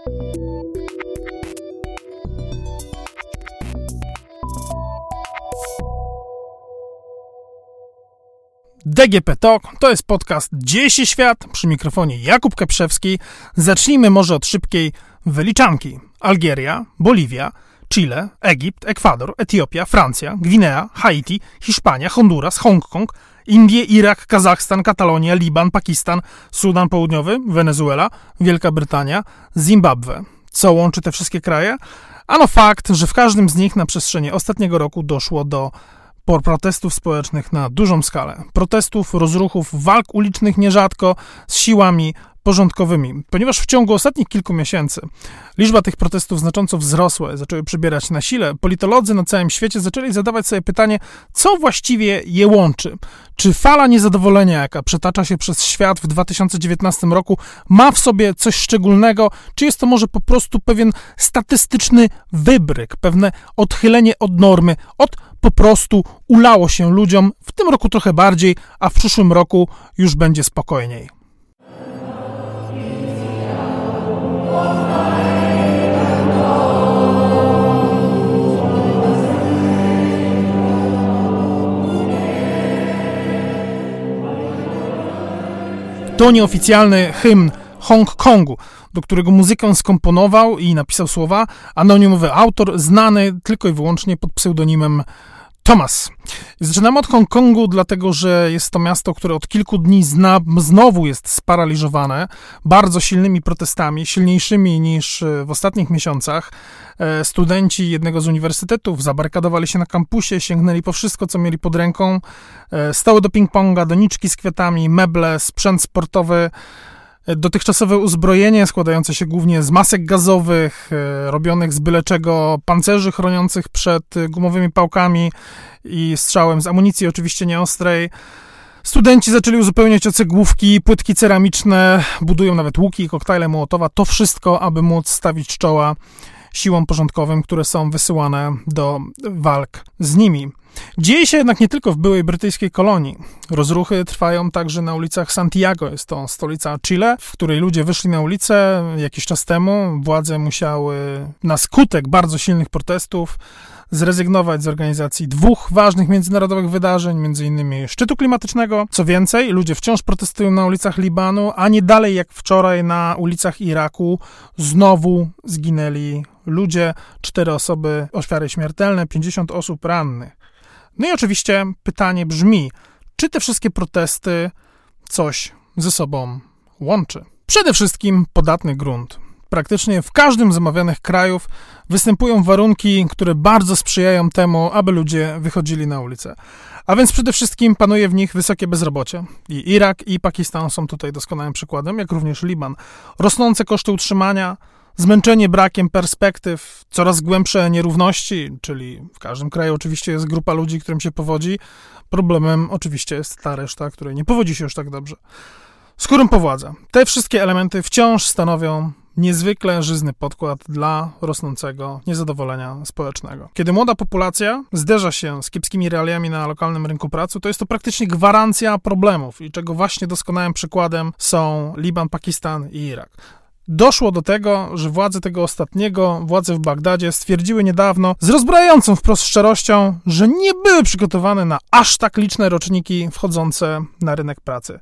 DGP Talk to jest podcast Dzieje się świat przy mikrofonie Jakub Keprzewski. Zacznijmy może od szybkiej wyliczanki. Algieria, Boliwia, Chile, Egipt, Ekwador, Etiopia, Francja, Gwinea, Haiti, Hiszpania, Honduras, Hongkong, Indie, Irak, Kazachstan, Katalonia, Liban, Pakistan, Sudan Południowy, Wenezuela, Wielka Brytania, Zimbabwe. Co łączy te wszystkie kraje? Ano fakt, że w każdym z nich na przestrzeni ostatniego roku doszło do protestów społecznych na dużą skalę. Protestów, rozruchów, walk ulicznych nierzadko z siłami porządkowymi, ponieważ w ciągu ostatnich kilku miesięcy liczba tych protestów znacząco wzrosła, zaczęły przybierać na sile, politolodzy na całym świecie zaczęli zadawać sobie pytanie, co właściwie je łączy. Czy fala niezadowolenia, jaka przetacza się przez świat w 2019 roku, ma w sobie coś szczególnego, czy jest to może po prostu pewien statystyczny wybryk, pewne odchylenie od normy, od po prostu ulało się ludziom, w tym roku trochę bardziej, a w przyszłym roku już będzie spokojniej. To nieoficjalny hymn Hongkongu, do którego muzykę skomponował i napisał słowa. Anonimowy autor, znany tylko i wyłącznie pod pseudonimem Thomas. Zaczynamy od Hongkongu, dlatego że jest to miasto, które od kilku dni zna, znowu jest sparaliżowane bardzo silnymi protestami, silniejszymi niż e, w ostatnich miesiącach. E, studenci jednego z uniwersytetów zabarykadowali się na kampusie, sięgnęli po wszystko, co mieli pod ręką. E, stały do ping-ponga, doniczki z kwiatami, meble, sprzęt sportowy. Dotychczasowe uzbrojenie składające się głównie z masek gazowych, e, robionych z byle czego pancerzy chroniących przed gumowymi pałkami i strzałem z amunicji oczywiście nieostrej. Studenci zaczęli uzupełniać o cegłówki, płytki ceramiczne, budują nawet łuki koktajle Mołotowa. To wszystko, aby móc stawić czoła siłom porządkowym, które są wysyłane do walk z nimi. Dzieje się jednak nie tylko w byłej brytyjskiej kolonii. Rozruchy trwają także na ulicach Santiago, jest to stolica Chile, w której ludzie wyszli na ulicę jakiś czas temu. Władze musiały na skutek bardzo silnych protestów zrezygnować z organizacji dwóch ważnych międzynarodowych wydarzeń, m.in. szczytu klimatycznego. Co więcej, ludzie wciąż protestują na ulicach Libanu, a nie dalej jak wczoraj na ulicach Iraku znowu zginęli ludzie, cztery osoby, ofiary śmiertelne, 50 osób rannych. No i oczywiście pytanie brzmi, czy te wszystkie protesty coś ze sobą łączy? Przede wszystkim podatny grunt. Praktycznie w każdym z omawianych krajów występują warunki, które bardzo sprzyjają temu, aby ludzie wychodzili na ulicę. A więc przede wszystkim panuje w nich wysokie bezrobocie. I Irak, i Pakistan są tutaj doskonałym przykładem, jak również Liban. Rosnące koszty utrzymania, Zmęczenie brakiem perspektyw, coraz głębsze nierówności, czyli w każdym kraju oczywiście jest grupa ludzi, którym się powodzi. Problemem oczywiście jest ta reszta, której nie powodzi się już tak dobrze. Skórą powładza. Te wszystkie elementy wciąż stanowią niezwykle żyzny podkład dla rosnącego niezadowolenia społecznego. Kiedy młoda populacja zderza się z kiepskimi realiami na lokalnym rynku pracy, to jest to praktycznie gwarancja problemów i czego właśnie doskonałym przykładem są Liban, Pakistan i Irak. Doszło do tego, że władze tego ostatniego, władze w Bagdadzie stwierdziły niedawno z rozbrajającą wprost szczerością, że nie były przygotowane na aż tak liczne roczniki wchodzące na rynek pracy.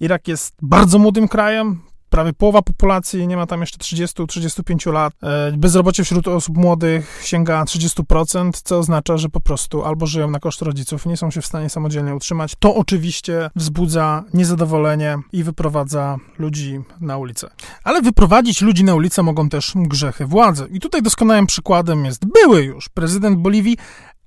Irak jest bardzo młodym krajem, prawie połowa populacji nie ma tam jeszcze 30-35 lat. E, bezrobocie wśród osób młodych sięga 30%, co oznacza, że po prostu albo żyją na koszt rodziców, nie są się w stanie samodzielnie utrzymać. To oczywiście wzbudza niezadowolenie i wyprowadza ludzi na ulicę. Ale wyprowadzić ludzi na ulicę mogą też grzechy władzy. I tutaj doskonałym przykładem jest były już prezydent Boliwii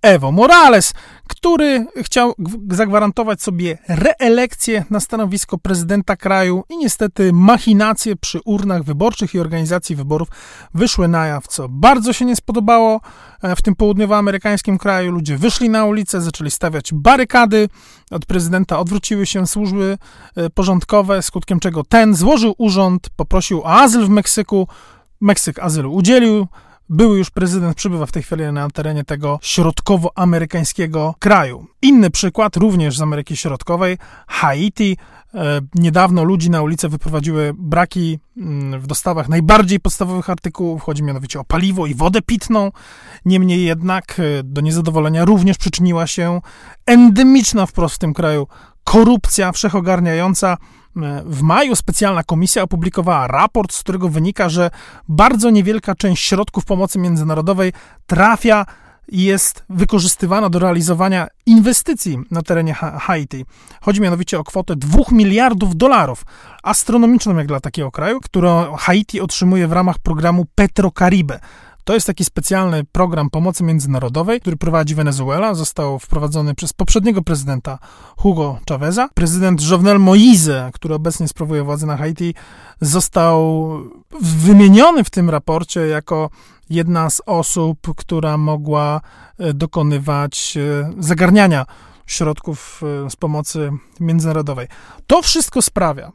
Evo Morales, który chciał zagwarantować sobie reelekcję na stanowisko prezydenta kraju i niestety machinacje przy urnach wyborczych i organizacji wyborów wyszły na jaw, co bardzo się nie spodobało e, w tym południowoamerykańskim kraju. Ludzie wyszli na ulicę, zaczęli stawiać barykady, od prezydenta odwróciły się służby e, porządkowe, skutkiem czego ten złożył urząd, poprosił o azyl w Meksyku, Meksyk azylu udzielił, były już prezydent przybywa w tej chwili na terenie tego środkowoamerykańskiego kraju. Inny przykład, również z Ameryki Środkowej, Haiti. E, niedawno ludzi na ulicę wyprowadziły braki mm, w dostawach najbardziej podstawowych artykułów, chodzi mianowicie o paliwo i wodę pitną. Niemniej jednak e, do niezadowolenia również przyczyniła się endemiczna wprost w tym kraju korupcja wszechogarniająca. E, w maju specjalna komisja opublikowała raport, z którego wynika, że bardzo niewielka część środków pomocy międzynarodowej trafia i jest wykorzystywana do realizowania inwestycji na terenie Haiti. Chodzi mianowicie o kwotę 2 miliardów dolarów, astronomiczną jak dla takiego kraju, którą Haiti otrzymuje w ramach programu Petrocaribe. To jest taki specjalny program pomocy międzynarodowej, który prowadzi Wenezuela. Został wprowadzony przez poprzedniego prezydenta Hugo Chaveza. Prezydent Jovenel Moise, który obecnie sprawuje władzę na Haiti, został wymieniony w tym raporcie jako jedna z osób, która mogła e, dokonywać e, zagarniania środków e, z pomocy międzynarodowej. To wszystko sprawia,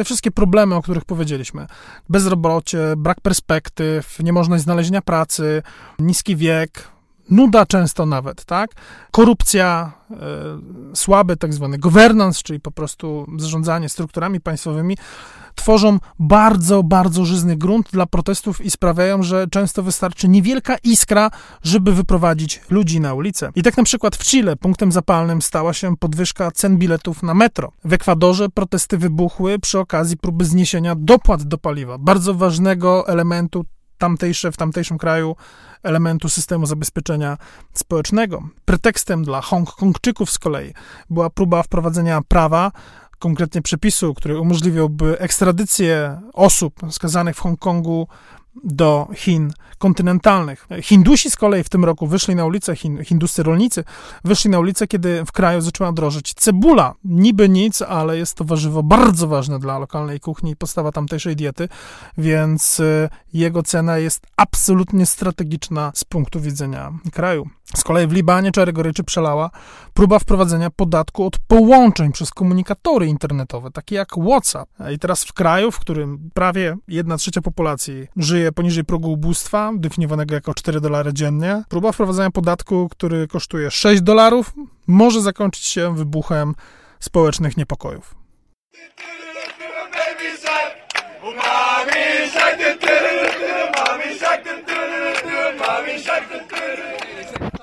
te wszystkie problemy, o których powiedzieliśmy, bezrobocie, brak perspektyw, niemożność znalezienia pracy, niski wiek, nuda często nawet, tak? Korupcja, e, słaby tak zwany governance, czyli po prostu zarządzanie strukturami państwowymi, tworzą bardzo, bardzo żyzny grunt dla protestów i sprawiają, że często wystarczy niewielka iskra, żeby wyprowadzić ludzi na ulicę. I tak na przykład w Chile punktem zapalnym stała się podwyżka cen biletów na metro. W Ekwadorze protesty wybuchły przy okazji próby zniesienia dopłat do paliwa, bardzo ważnego elementu tamtejsze, w tamtejszym kraju elementu systemu zabezpieczenia społecznego. Pretekstem dla Hongkongczyków z kolei była próba wprowadzenia prawa, konkretnie przepisu, który umożliwiałby ekstradycję osób skazanych w Hongkongu do Chin kontynentalnych. Hindusi z kolei w tym roku wyszli na ulicę, hin, hinduscy rolnicy wyszli na ulicę, kiedy w kraju zaczęła drożyć cebula. Niby nic, ale jest to warzywo bardzo ważne dla lokalnej kuchni i podstawa tamtejszej diety, więc y, jego cena jest absolutnie strategiczna z punktu widzenia kraju. Z kolei w Libanie czary goryczy przelała próba wprowadzenia podatku od połączeń przez komunikatory internetowe, takie jak WhatsApp. I teraz w kraju, w którym prawie 1 trzecia populacji żyje poniżej progu ubóstwa, definiowanego jako 4 dolary dziennie, próba wprowadzenia podatku, który kosztuje 6 dolarów, może zakończyć się wybuchem społecznych niepokojów.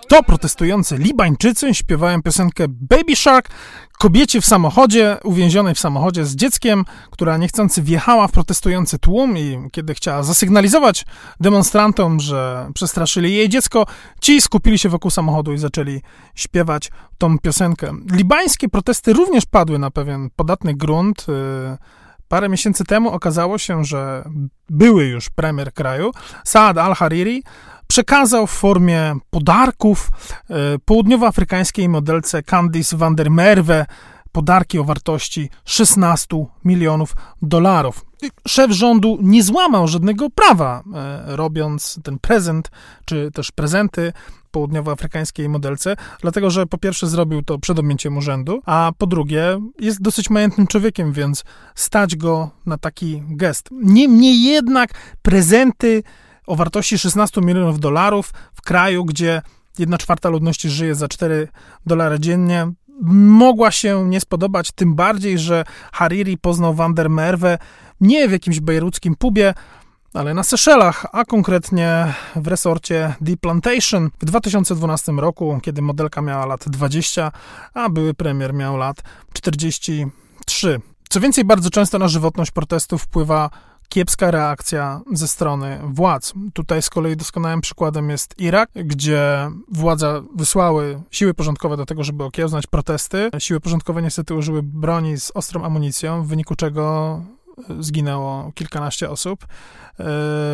To protestujący Libańczycy śpiewają piosenkę Baby Shark kobiecie w samochodzie, uwięzionej w samochodzie z dzieckiem, która niechcący wjechała w protestujący tłum i kiedy chciała zasygnalizować demonstrantom, że przestraszyli jej dziecko, ci skupili się wokół samochodu i zaczęli śpiewać tą piosenkę. Libańskie protesty również padły na pewien podatny grunt. Y, parę miesięcy temu okazało się, że były już premier kraju, Saad al-Hariri, przekazał w formie podarków e, południowoafrykańskiej modelce Candice van der Merwe podarki o wartości 16 milionów dolarów. Szef rządu nie złamał żadnego prawa, e, robiąc ten prezent, czy też prezenty południowoafrykańskiej modelce, dlatego że po pierwsze zrobił to przed objęciem urzędu, a po drugie jest dosyć majętnym człowiekiem, więc stać go na taki gest. Niemniej jednak prezenty o wartości 16 milionów dolarów w kraju, gdzie 1 czwarta ludności żyje za 4 dolary dziennie, mogła się nie spodobać, tym bardziej, że Hariri poznał Van der Merwe nie w jakimś bejruckim pubie, ale na Seszelach, a konkretnie w resorcie The Plantation w 2012 roku, kiedy modelka miała lat 20, a były premier miał lat 43. Co więcej, bardzo często na żywotność protestów wpływa kiepska reakcja ze strony władz. Tutaj z kolei doskonałym przykładem jest Irak, gdzie władza wysłały siły porządkowe do tego, żeby okiełznać protesty. Siły porządkowe niestety użyły broni z ostrą amunicją, w wyniku czego zginęło kilkanaście osób. E,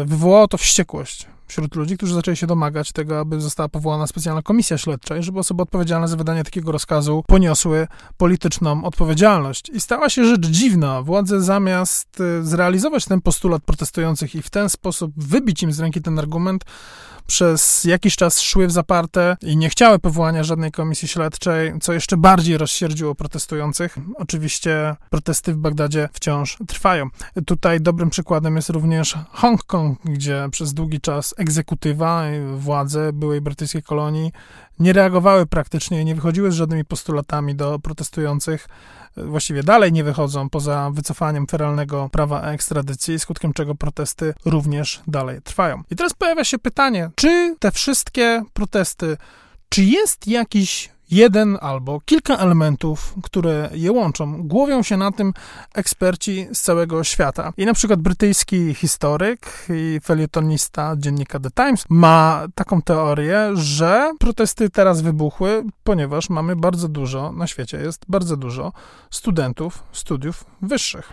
wywołało to wściekłość wśród ludzi, którzy zaczęli się domagać tego, aby została powołana specjalna komisja śledcza i żeby osoby odpowiedzialne za wydanie takiego rozkazu poniosły polityczną odpowiedzialność. I stała się rzecz dziwna. Władze zamiast e, zrealizować ten postulat protestujących i w ten sposób wybić im z ręki ten argument, przez jakiś czas szły w zaparte i nie chciały powołania żadnej komisji śledczej, co jeszcze bardziej rozsierdziło protestujących. Oczywiście protesty w Bagdadzie wciąż trwają. Tutaj dobrym przykładem jest również Hongkong, gdzie przez długi czas egzekutywa, władze byłej brytyjskiej kolonii nie reagowały praktycznie, nie wychodziły z żadnymi postulatami do protestujących. Właściwie dalej nie wychodzą poza wycofaniem feralnego prawa ekstradycji, skutkiem czego protesty również dalej trwają. I teraz pojawia się pytanie, czy te wszystkie protesty, czy jest jakiś jeden albo kilka elementów, które je łączą. Głowią się na tym eksperci z całego świata. I na przykład brytyjski historyk i felietonista dziennika The Times ma taką teorię, że protesty teraz wybuchły, ponieważ mamy bardzo dużo, na świecie jest bardzo dużo studentów studiów wyższych.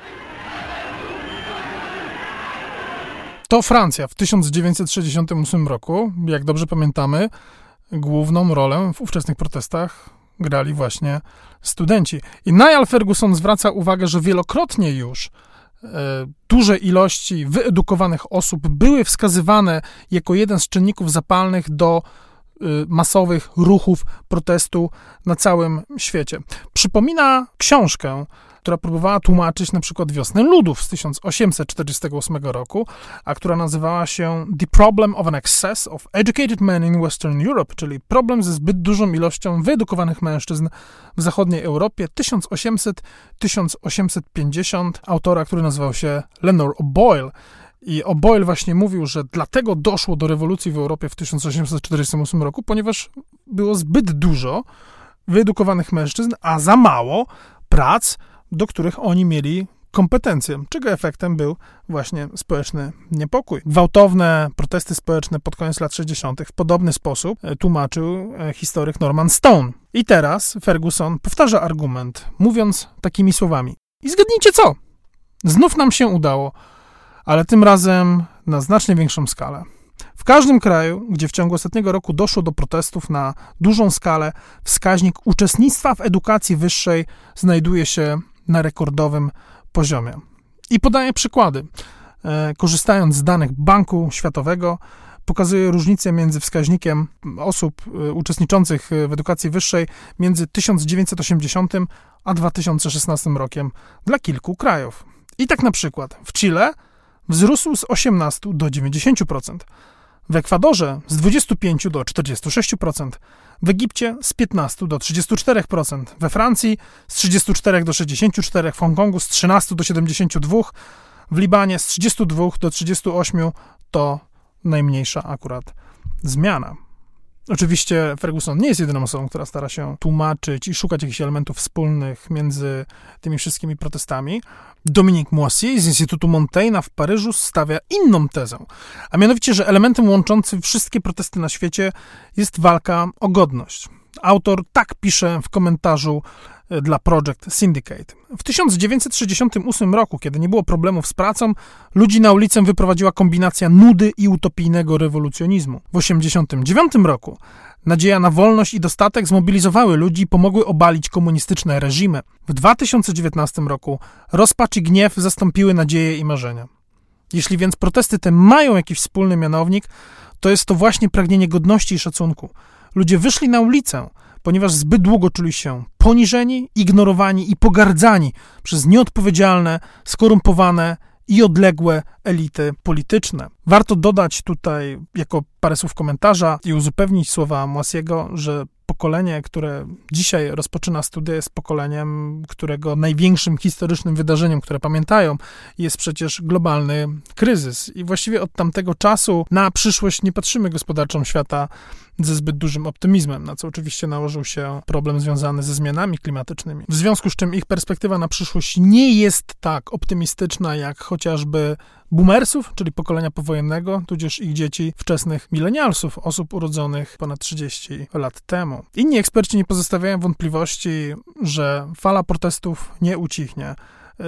To Francja w 1968 roku, jak dobrze pamiętamy, główną rolę w ówczesnych protestach grali właśnie studenci. I Niall Ferguson zwraca uwagę, że wielokrotnie już e, duże ilości wyedukowanych osób były wskazywane jako jeden z czynników zapalnych do masowych ruchów protestu na całym świecie. Przypomina książkę która próbowała tłumaczyć na przykład wiosnę ludów z 1848 roku, a która nazywała się The Problem of an Excess of Educated Men in Western Europe, czyli problem ze zbyt dużą ilością wyedukowanych mężczyzn w zachodniej Europie 1800-1850 autora, który nazywał się Lenore O'Boyle. I O'Boyle właśnie mówił, że dlatego doszło do rewolucji w Europie w 1848 roku, ponieważ było zbyt dużo wyedukowanych mężczyzn, a za mało prac do których oni mieli kompetencje, czego efektem był właśnie społeczny niepokój. Gwałtowne protesty społeczne pod koniec lat 60. w podobny sposób e, tłumaczył e, historyk Norman Stone. I teraz Ferguson powtarza argument, mówiąc takimi słowami. I zgadnijcie co? Znów nam się udało, ale tym razem na znacznie większą skalę. W każdym kraju, gdzie w ciągu ostatniego roku doszło do protestów na dużą skalę, wskaźnik uczestnictwa w edukacji wyższej znajduje się na rekordowym poziomie. I podaję przykłady. E, korzystając z danych Banku Światowego, pokazuje różnicę między wskaźnikiem osób e, uczestniczących w edukacji wyższej między 1980 a 2016 rokiem dla kilku krajów. I tak na przykład w Chile wzrósł z 18 do 90%, w Ekwadorze z 25 do 46%, w Egipcie z 15 do 34%, we Francji z 34 do 64%, w Hongkongu z 13 do 72%, w Libanie z 32 do 38% to najmniejsza akurat zmiana. Oczywiście Ferguson nie jest jedyną osobą, która stara się tłumaczyć i szukać jakichś elementów wspólnych między tymi wszystkimi protestami. Dominique Moisier z Instytutu Montaigne w Paryżu stawia inną tezę, a mianowicie, że elementem łączącym wszystkie protesty na świecie jest walka o godność. Autor tak pisze w komentarzu dla Project Syndicate. W 1968 roku, kiedy nie było problemów z pracą, ludzi na ulicę wyprowadziła kombinacja nudy i utopijnego rewolucjonizmu. W 1989 roku nadzieja na wolność i dostatek zmobilizowały ludzi i pomogły obalić komunistyczne reżimy. W 2019 roku rozpacz i gniew zastąpiły nadzieję i marzenia. Jeśli więc protesty te mają jakiś wspólny mianownik, to jest to właśnie pragnienie godności i szacunku. Ludzie wyszli na ulicę, ponieważ zbyt długo czuli się poniżeni, ignorowani i pogardzani przez nieodpowiedzialne, skorumpowane i odległe elity polityczne. Warto dodać tutaj jako parę słów komentarza i uzupełnić słowa Moisiego, że pokolenie, które dzisiaj rozpoczyna studia, jest pokoleniem, którego największym historycznym wydarzeniem, które pamiętają, jest przecież globalny kryzys. I właściwie od tamtego czasu na przyszłość nie patrzymy gospodarczą świata ze zbyt dużym optymizmem, na co oczywiście nałożył się problem związany ze zmianami klimatycznymi. W związku z czym ich perspektywa na przyszłość nie jest tak optymistyczna jak chociażby boomersów, czyli pokolenia powojennego, tudzież ich dzieci, wczesnych milenialsów, osób urodzonych ponad 30 lat temu. Inni eksperci nie pozostawiają wątpliwości, że fala protestów nie ucichnie.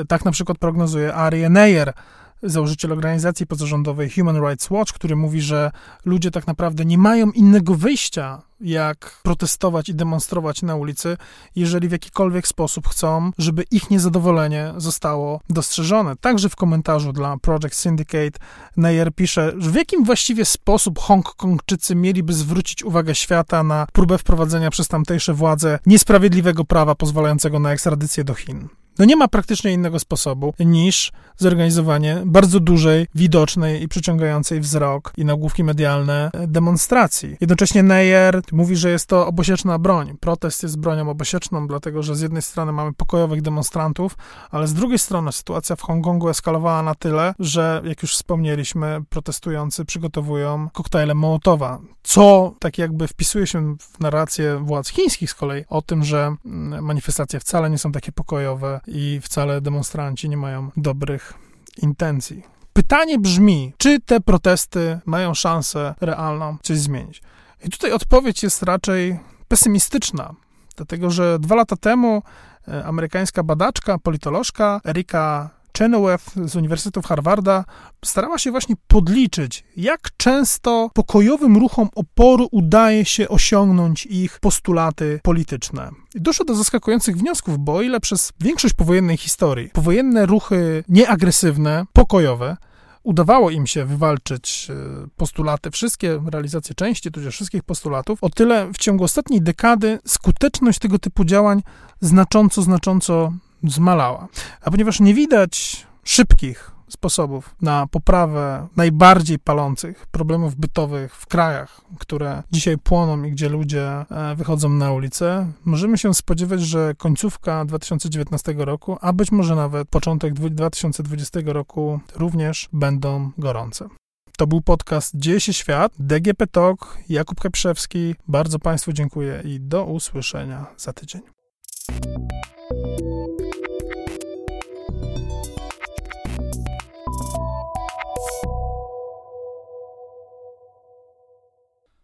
Tak na przykład prognozuje Ari Neyer, założyciel organizacji pozarządowej Human Rights Watch, który mówi, że ludzie tak naprawdę nie mają innego wyjścia, jak protestować i demonstrować na ulicy, jeżeli w jakikolwiek sposób chcą, żeby ich niezadowolenie zostało dostrzeżone. Także w komentarzu dla Project Syndicate Neyer pisze, że w jakim właściwie sposób Hongkongczycy mieliby zwrócić uwagę świata na próbę wprowadzenia przez tamtejsze władze niesprawiedliwego prawa pozwalającego na ekstradycję do Chin. No nie ma praktycznie innego sposobu niż zorganizowanie bardzo dużej, widocznej i przyciągającej wzrok i nagłówki medialne demonstracji. Jednocześnie Neyer mówi, że jest to obosieczna broń. Protest jest bronią obosieczną, dlatego że z jednej strony mamy pokojowych demonstrantów, ale z drugiej strony sytuacja w Hongkongu eskalowała na tyle, że jak już wspomnieliśmy, protestujący przygotowują koktajle Mołotowa, co tak jakby wpisuje się w narrację władz chińskich z kolei o tym, że mm, manifestacje wcale nie są takie pokojowe i wcale demonstranci nie mają dobrych intencji. Pytanie brzmi, czy te protesty mają szansę realną coś zmienić? I tutaj odpowiedź jest raczej pesymistyczna, dlatego że dwa lata temu e, amerykańska badaczka, politolożka Erika Chenoweth z Uniwersytetu Harvarda starała się właśnie podliczyć, jak często pokojowym ruchom oporu udaje się osiągnąć ich postulaty polityczne. Doszło do zaskakujących wniosków, bo o ile przez większość powojennej historii powojenne ruchy nieagresywne, pokojowe, udawało im się wywalczyć e, postulaty, wszystkie realizacje części, tudzież wszystkich postulatów, o tyle w ciągu ostatniej dekady skuteczność tego typu działań znacząco, znacząco zmalała. A ponieważ nie widać szybkich sposobów na poprawę najbardziej palących problemów bytowych w krajach, które dzisiaj płoną i gdzie ludzie e, wychodzą na ulicę, możemy się spodziewać, że końcówka 2019 roku, a być może nawet początek 2020 roku również będą gorące. To był podcast Dzieje się świat, DGP Talk, Jakub Keprzewski. Bardzo Państwu dziękuję i do usłyszenia za tydzień.